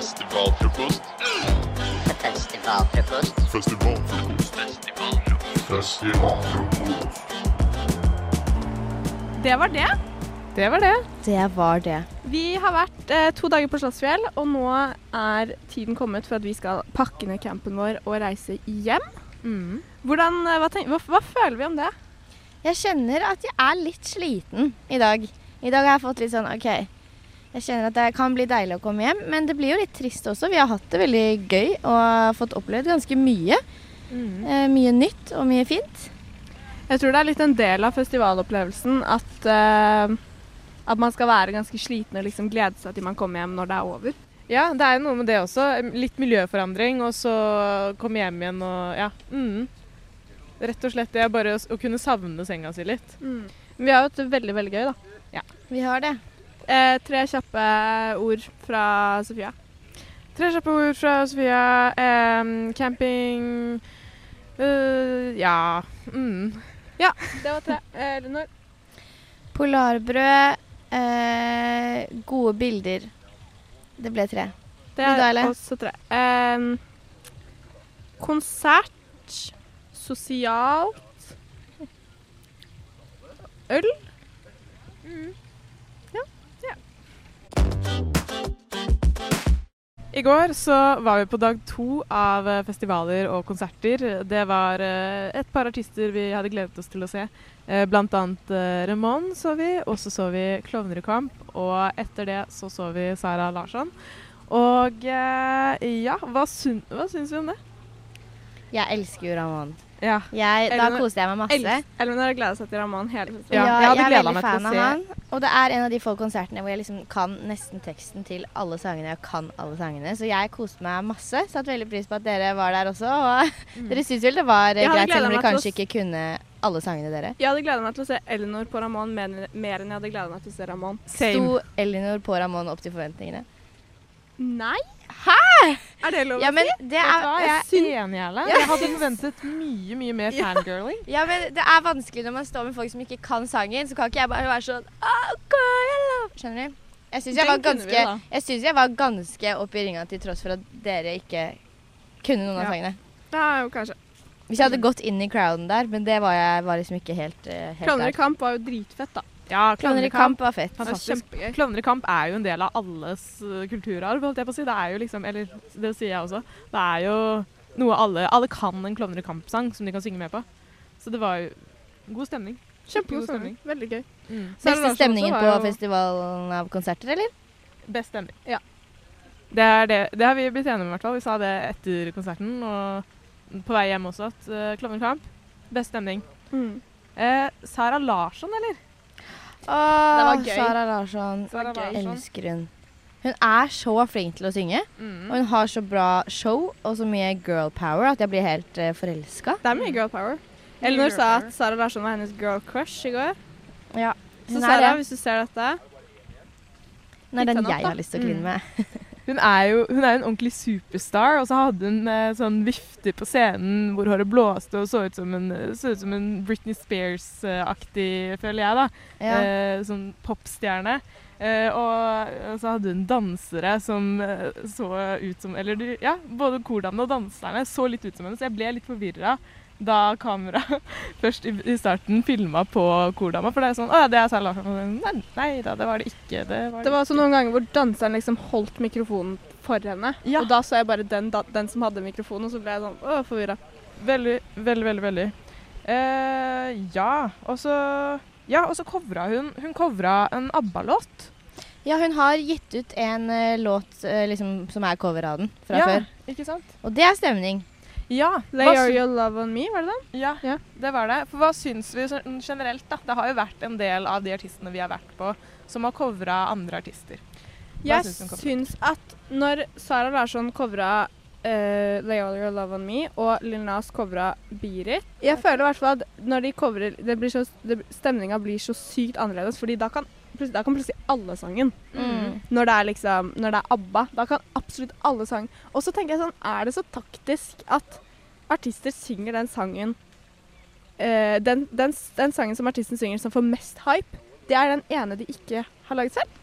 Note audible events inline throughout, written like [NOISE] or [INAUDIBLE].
Festivalfrokost. Festivalfrokost. Festivalfrokost. Festivalfrokost. Det var det. Det var det. Det var det. Vi har vært eh, to dager på Slottsfjell, og nå er tiden kommet for at vi skal pakke ned campen vår og reise hjem. Mm. Hvordan, eh, hva, tenk, hva, hva føler vi om det? Jeg kjenner at jeg er litt sliten i dag. I dag har jeg fått litt sånn OK. Jeg kjenner at det kan bli deilig å komme hjem, men det blir jo litt trist også. Vi har hatt det veldig gøy og fått opplevd ganske mye. Mm. Eh, mye nytt og mye fint. Jeg tror det er litt en del av festivalopplevelsen at, eh, at man skal være ganske sliten og liksom glede seg til man kommer hjem når det er over. Ja, det er jo noe med det også. Litt miljøforandring, og så komme hjem igjen og ja. Mm. Rett og slett det er bare å, å kunne savne senga si litt. Men Vi har jo hatt det veldig, veldig gøy, da. Vi har det. Eh, tre kjappe ord fra Sofia. Tre kjappe ord fra Sofia. Eh, camping uh, Ja. Mm. Det var tre. Eh? Polarbrød, eh, gode bilder. Det ble tre. Det er Ele? også tre. Eh, konsert. Sosialt. Øl. I går så var vi på dag to av eh, festivaler og konserter. Det var eh, et par artister vi hadde gledet oss til å se. Eh, Blant annet Ramón så vi, og så så vi Klovner i kamp. Og etter det så så vi Sara Larsson. Og ja, hva, syn syns vi om det? Jeg elsker jo Ramón. Ja. Jeg, da koste jeg meg masse. Els- har gleda seg til Raman hele festivalen. Ja, Ja, jeg hadde jeg er veldig fan av han. Og det er en av de få konsertene hvor jeg liksom kan nesten teksten til alle sangene. Jeg kan alle sangene. Så jeg koste meg masse. Satt veldig pris på at dere var der også. Og [LAUGHS] dere syns vel det var eh, Jeg greit, selv om dere kanskje ikke kunne alle sangene dere. Jeg hadde gleda meg til å se Elinor på Ramón mer, mer enn jeg hadde gleda meg til å se Ramón. Sto Elinor på Ramón opp til forventningene? Nei? Hæ?! Er det lov Ja, å men si? det er, jeg, er enig, Erle. Jeg hadde forventet mye, mye mer [LAUGHS] fangirling. ja, men det er vanskelig når man står med folk som ikke kan sangen. Så kan ikke jeg bare være sånn «Åh, girl, I love-» Skjønner du? Jeg syns jeg, ganske- jeg synes jeg var ganske oppe i ringa til tross for at dere ikke kunne noen av Ja. sangene. Ja, jo, kanskje. Hvis jeg hadde gått inn i crowden der, men det var jeg var liksom ikke helt, eh, helt Klovner i der. kamp var jo dritfett, da. Ja, Klovner i kamp var fett. Fantastisk. Klovner i kamp er jo en del av alles uh, kulturarv, holdt jeg på å si. Det er jo liksom, eller det sier jeg også, det er jo noe alle Alle kan en Klovner i kamp-sang som de kan synge med på. Så det var jo god stemning. Kjempegod stemning. Veldig gøy. Mm. Beste stemningen på jo- festivalen av konserter, eller? Best stemning. Ja. Det, det, det har vi blitt enige om, i hvert fall. Vi sa det etter konserten og på vei hjem også, at uh, Klovner i kamp, best stemning. Mm. Eh, Sara Larsson, eller? Var gøy. Sara Larsson. Sara. Larsson. Elsker hun. Hun er så flink til å synge, Mm. og hun har så bra show og så mye girl power at jeg blir helt uh, forelska. Det er mye girl power. Mye Elinor sa at Sara Larsson var hennes girl crush i går. Ja, Så Sara, hvis du ser dette den den jeg har lyst til å kline Mm. med. [LAUGHS] Hun er jo hun er en ordentlig superstar, og så hadde hun eh, sånn vifte på scenen hvor håret blåste og så ut som en, så ut som en Britney Spears-aktig, føler jeg, da. Ja. Eh, sånn popstjerne. Eh, og, og så hadde hun dansere som eh, så ut som Eller ja, både kordamene og danserne så litt ut som henne, så jeg ble litt forvirra da kameraet [LAUGHS] først i, starten filma på kordama. For det er sånn Å ja, det er Sara Larsson. Nei, nei da, det var det ikke. Det var Det var også noen ganger hvor danseren liksom holdt mikrofonen for henne. Ja. Og da så jeg bare den, den som hadde mikrofonen, og så ble jeg sånn åh, forvirra. Veldig, veldig, veldig. veldig. Eh, ja, og så Ja, og så covra hun Hun covra en ABBA-låt. ja, hun har gitt ut en uh, låt uh, liksom, som er cover av den fra ja, før. Ikke sant? Og det er stemning. Ja, Lay Your Love On Me, var det den? ja, Ja. det var det. For hva syns vi generelt, da? Det har jo vært en del av de artistene vi har vært på, som har covra andre artister. Hva Jeg syns syns at når Sara Larsson covra uh, Lay All Your Love On Me og Lil Nas covra Beat Jeg føler i hvert fall at når de covrer det blir så, det, Stemninga blir så sykt annerledes, fordi da kan, da kan plutselig alle sangen. Mm. Når det liksom Når det er ABBA, da kan absolutt alle sang. Og så tenker jeg sånn, er det så taktisk at artister synger den sangen uh, den, den, den sangen som artisten synger som får mest hype, det er den ene de ikke har laget selv?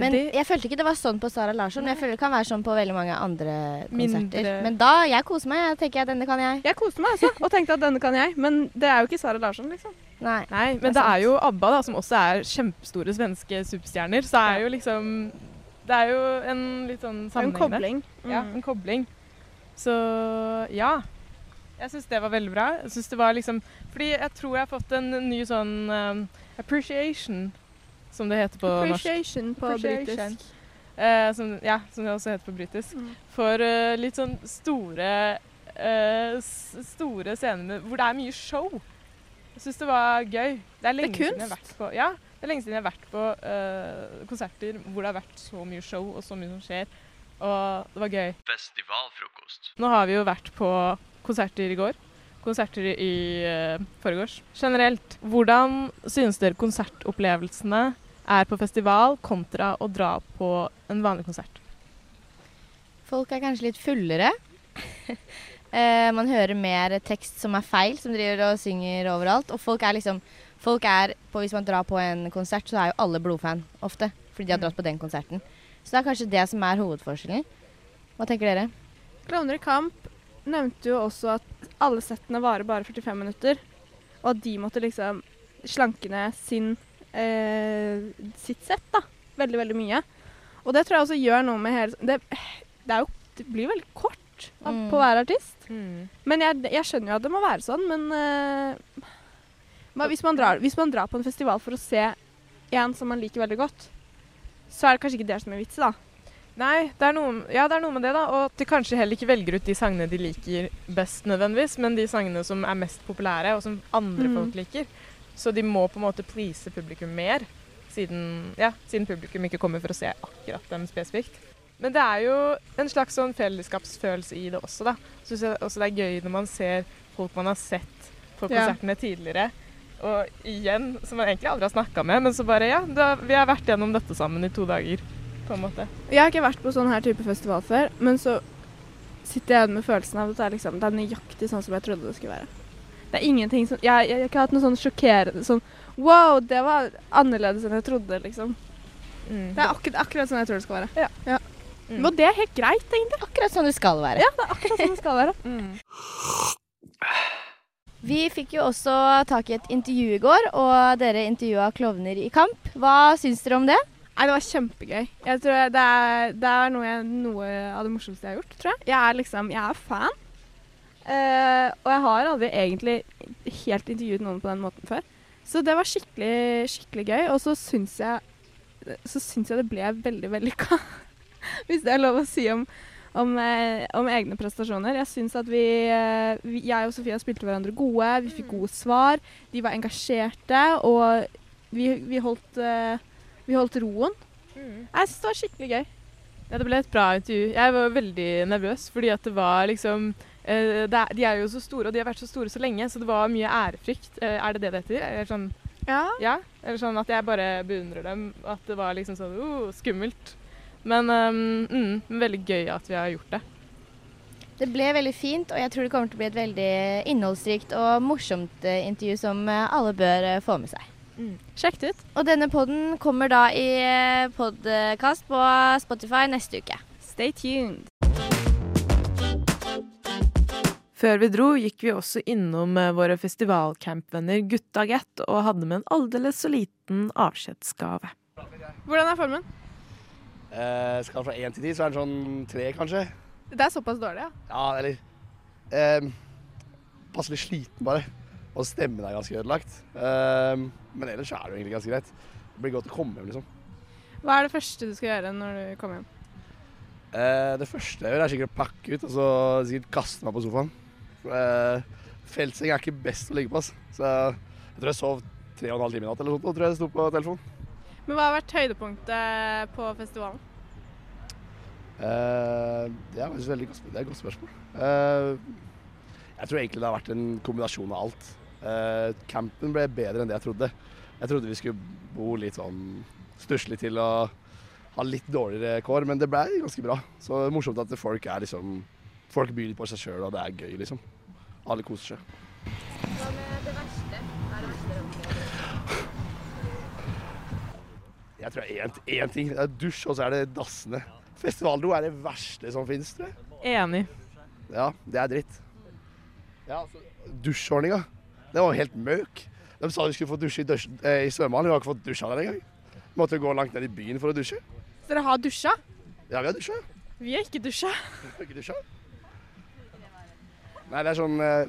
Men det, jeg følte ikke det var sånn på Sara Larsson. Men jeg føler det kan være sånn på veldig mange andre konserter. Mindre- Men da jeg koser meg. Jeg tenker jeg denne kan jeg. Jeg koser meg altså, og tenkte at denne kan jeg, men det er jo ikke Sara Larsson, liksom. Nei. nei, det men er det er jo ABBA, da, som også er kjempestore svenske superstjerner. Så er Ja. jo liksom Det er jo en litt sånn Det er en sammenheng der. Ja, Mm. en kobling. Så ja. Jeg syns det var veldig bra. Jeg synes det var liksom Fordi jeg tror jeg har fått en ny sånn um, appreciation, som det heter på norsk. Appreciation på Appreciation. britisk. Uh, som, ja, som det også heter på britisk. Mm. For uh, litt sånn store uh, store scener med, hvor det er mye show. Jeg syns det var gøy. Det er lenge siden jeg har vært på Ja, det er lenge siden jeg har vært på uh, konserter hvor det har vært så mye show og så mye som skjer. Og det var gøy. Festivalfrokost. Nå har vi jo vært på konserter i går. Konserter i uh, forgårs. Generelt, hvordan synes dere konsertopplevelsene er på festival kontra å dra på en vanlig konsert? Folk er kanskje litt fullere. [LAUGHS] Eh, man hører mer tekst som er feil, som driver og synger overalt. Og folk er liksom folk er på, Hvis man drar på en konsert, så er jo alle blodfan ofte. Fordi de har Mm. dratt på den konserten. Så det er kanskje det som er hovedforskjellen. Hva tenker dere? Klovner i kamp nevnte jo også at alle settene varer bare 45 minutter. Og at de måtte liksom slanke ned sin, eh, sitt sett da, veldig, veldig mye. Og det tror jeg også gjør noe med hele Det, det, jo, det blir veldig kort av, Mm. på hver artist. Men jeg, jeg skjønner jo at det må være sånn, men uh, hvis, man drar, hvis man drar på en festival for å se en som man liker veldig godt, så er det kanskje ikke det som er vitsen, da. Nei, det er, noe, ja, det er noe med det, da. Og at de kanskje heller ikke velger ut de sangene de liker best nødvendigvis, men de sangene som er mest populære, og som andre Mm. folk liker. Så de må på en måte please publikum mer, siden, ja, siden publikum ikke kommer for å se akkurat dem spesifikt. Men det er jo en slags sånn fellesskapsfølelse i det også, da. Syns jeg også det er gøy når man ser folk man har sett på Ja. konsertene tidligere. Og igjen, som man egentlig aldri har snakka med, men så bare ja, da, vi har vært gjennom dette sammen i to dager. på en måte. Jeg har ikke vært på sånn her type festival før, men så sitter jeg igjen med følelsen av at det er, liksom, det er nøyaktig sånn som jeg trodde det skulle være. Det er ingenting som Jeg, jeg, har ikke hatt noe sånn sjokkerende sånn Wow, det var annerledes enn jeg trodde, liksom. Mm. Det er akkurat, akkurat sånn jeg tror det skal være. Mm. Og det er helt greit, egentlig. Akkurat sånn det skal være. Ja, det er akkurat sånn det skal være. [LAUGHS] Mm. Vi fikk jo også tak i et intervju i går, og dere intervjua klovner i kamp. Hva syns dere om det? Nei, det var kjempegøy. Jeg tror det, er, det er noe, jeg, noe av det morsomste jeg har gjort, tror jeg. Jeg er liksom, jeg er fan. Uh, og jeg har aldri egentlig helt intervjuet noen på den måten før. Så det var skikkelig, skikkelig gøy. Og så syns jeg, så syns jeg det ble veldig vellykka. [LAUGHS] [LAUGHS] Hvis det er lov å si om, om, eh, om egne prestasjoner. Jeg syns at vi, eh, vi Jeg og Sofia spilte hverandre gode. Vi fikk gode svar. De var engasjerte. Og vi, vi holdt eh, vi holdt roen. Jeg synes det var skikkelig gøy. Ja, det ble et bra intervju. Jeg var veldig nervøs, fordi at det var liksom eh, det er, De er jo så store, og de har vært så store så lenge, så det var mye ærefrykt. Eh, er det det det heter? Eller sånn, Ja. ja? Eller sånn at jeg bare beundrer dem. At det var liksom sånn uh, skummelt. Men um, mm, veldig gøy at vi har gjort det. Det ble veldig fint, og jeg tror det kommer til å bli et veldig innholdsrikt og morsomt eh, intervju som eh, alle bør eh, få med seg. Sjekk det ut. Og denne podden kommer da i podkast på Spotify neste uke. Stay tuned. Før vi dro, gikk vi også innom våre festivalcampvenner Gutta og hadde med en aldeles så liten avskjedsgave. Hvordan er formen? Eh, skal fra én til ti, så er den sånn tre, kanskje. Det er såpass dårlig, ja. Ja, eller eh, Passelig sliten, bare. Og stemmen er ganske ødelagt. Eh, men ellers er det jo egentlig ganske greit. Det blir godt å komme hjem, liksom. Hva er det første du skal gjøre når du kommer hjem? Eh, det første jeg gjør, er sikkert å pakke ut og så sikkert kaste meg på sofaen. Eh, feltseng er ikke best å ligge på, ass. Så jeg tror jeg sov tre og en halv time i natt eller noe sånt. og tror jeg sto på telefonen. Men hva har vært høydepunktet på festivalen? Uh, det er faktisk veldig godt, det er et godt spørsmål. Uh, jeg tror egentlig det har vært en kombinasjon av alt. Uh, campen ble bedre enn det jeg trodde. Jeg trodde vi skulle bo litt sånn stusslig til og ha litt dårligere kår, men det ble ganske bra. Så det er morsomt at folk er liksom Folk byr litt på seg sjøl, og det er gøy, liksom. Alle koser seg. Jeg tror det er én- ting. Det er dusj, og så er det dassene. Festivaldo er det verste som finnes, tror jeg. Enig. Ja, det er dritt. Ja, altså, Dusjordninga, det var helt møk. De sa vi skulle få dusje i, dusj, eh, i svømmehallen. Vi har ikke fått dusja der engang. Måtte gå langt ned i byen for å dusje. Så dere har dusja? Ja, vi har dusja. Vi har ikke dusja. Har ikke dusja. Nei, det er sånn eh,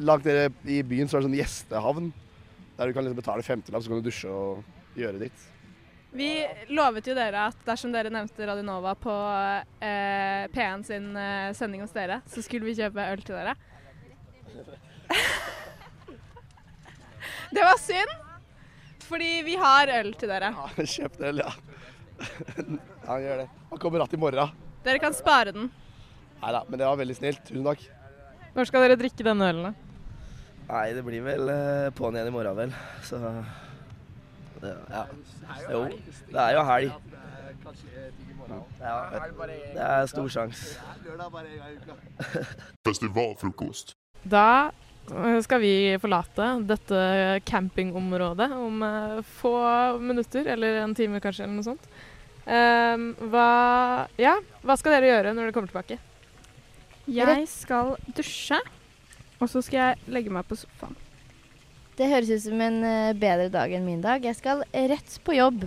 Langt nede i byen så er det sånn gjestehavn. Der du kan liksom betale 50-lapp, så kan du dusje og gjøre ditt. Vi lovet jo dere at dersom dere nevnte Radionova på eh, P1 sin eh, sending hos dere, så skulle vi kjøpe øl til dere. [LAUGHS] det var synd, fordi vi har øl til dere. Ja, [LAUGHS] Kjøp øl, ja. [LAUGHS] Ja, gjør det. Han kommer att i morgen. Dere kan spare den. Nei da, men det var veldig snilt. Tusen takk. Når skal dere drikke denne ølen? da? Nei, det blir vel eh, på'n igjen i morgen, vel. Så det, ja. Jo, det er jo helg. Ja, det er stor sjanse. Festivalfrokost. Da eh, skal vi forlate dette campingområdet om eh, få minutter, eller en time kanskje, eller noe sånt. Ehm, hva, ja, hva skal dere gjøre når dere kommer tilbake? Jeg skal dusje, og så skal jeg legge meg på sofaen. Det høres ut som en eh, bedre dag enn min dag. Jeg skal rett på jobb.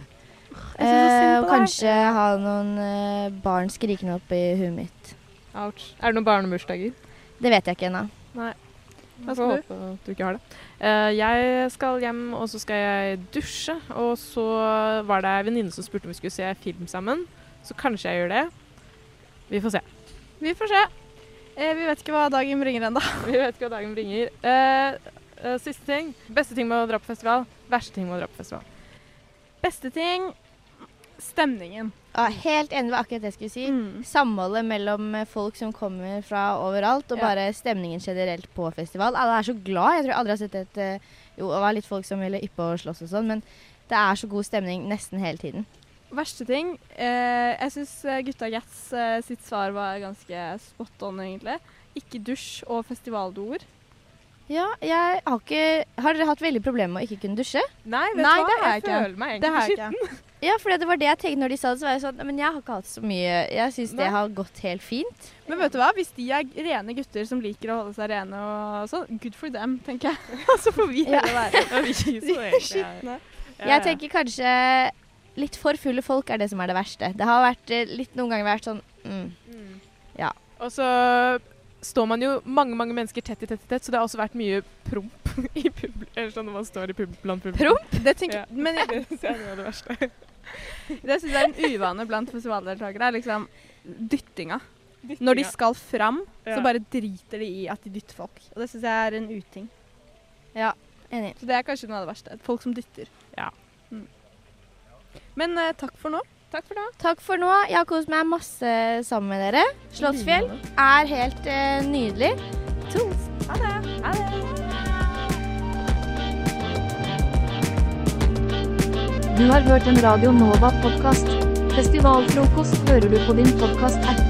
Eh, og deg. kanskje ha noen eh, barn skrikende opp i huet mitt. Ouch. Er det noen barnebursdager? Det vet jeg ikke ennå. Nei. Jeg skal får håpe at du ikke har det. Eh, jeg skal hjem, og så skal jeg dusje. Og så var det ei venninne som spurte om vi skulle se film sammen. Så kanskje jeg gjør det. Vi får se. Vi får se. Eh, vi vet ikke hva dagen bringer ennå. Vi vet ikke hva dagen bringer. Eh, siste ting. Beste ting med å dra på festival. Verste ting med å dra på festival. Beste ting stemningen. Ja, helt enig med akkurat det jeg skulle si. Mm. Samholdet mellom eh, folk som kommer fra overalt, og Ja. bare stemningen generelt på festival. Alle er så glad. Jeg tror jeg aldri har sett et eh, Jo, det var litt folk som ville yppe og slåss og sånn, men det er så god stemning nesten hele tiden. Verste ting eh, Jeg syns gutta Gats eh, sitt svar var ganske spot on, egentlig. Ikke dusj og festivaldoer. Ja, jeg har ikke Har dere hatt veldig problemer med å ikke kunne dusje? Nei, vet Nei, du hva? det har jeg ikke. føler meg egentlig skitten. ikke. Ja, for det var det jeg tenkte når de sa det. Så var jeg sånn Men jeg har ikke hatt så mye Jeg syns det har gått helt fint. Men vet du hva? Hvis de er rene gutter som liker å holde seg rene og sånn, good for them, tenker jeg. [LAUGHS] Så får vi heller være [LAUGHS] skitne. Ja, ja. Jeg tenker kanskje litt for fulle folk er det som er det verste. Det har vært eh, litt noen ganger vært sånn mm. Ja. Og så står man jo mange mange mennesker tett i tett i tett, så det har også vært mye promp [LAUGHS] i publikum. eller sånn når man står i pub blant publikum. Promp? Det tenker, Ja. Men [LAUGHS] jeg, Det er noe av det verste. [LAUGHS] det syns jeg er en uvane blant festivaldeltakere. er liksom dyttinga. Når de skal fram, så bare driter de i at de dytter folk. Og det syns jeg er en uting. Ja, enig. Så det er kanskje noe av det verste. Folk som dytter. Ja. Mm. Men uh, takk for nå. Takk for nå. Takk for nå. Jeg har kost meg masse sammen med dere. Slottsfjell er helt uh, nydelig. Tos. Ha det. Ha det. Du har hørt en Radio Nova-podkast. Festivalfrokost hører du på din podkast-app.